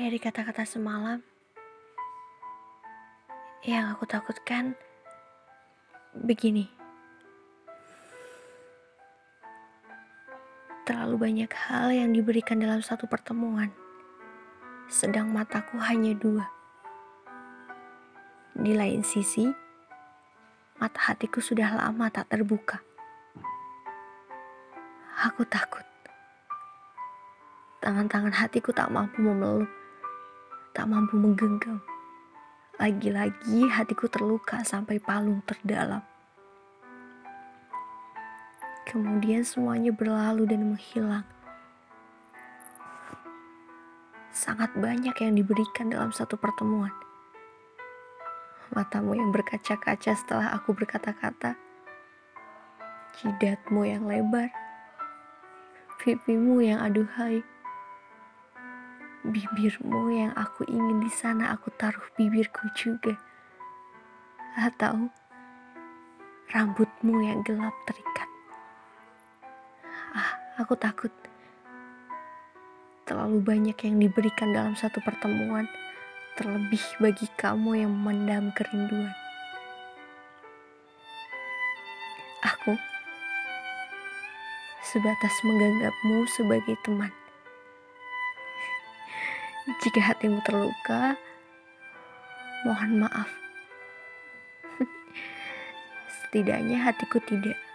Dari kata-kata semalam, yang aku takutkan begini. Terlalu banyak hal yang diberikan dalam satu pertemuan, sedang mataku hanya dua. Di lain sisi, mata hatiku sudah lama tak terbuka. Aku takut. Tangan-tangan hatiku tak mampu memeluk, tak mampu menggenggam. Lagi-lagi hatiku terluka sampai palung terdalam. Kemudian semuanya berlalu dan menghilang. Sangat banyak yang diberikan dalam satu pertemuan. Matamu yang berkaca-kaca setelah aku berkata-kata. Jidatmu yang lebar pipimu yang aduhai, bibirmu yang aku ingin di sana aku taruh bibirku juga, atau rambutmu yang gelap terikat. Ah, aku takut terlalu banyak yang diberikan dalam satu pertemuan, terlebih bagi kamu yang memendam kerinduan. Aku sebatas menganggapmu sebagai teman. Jika hatimu terluka, mohon maaf. Setidaknya hatiku tidak.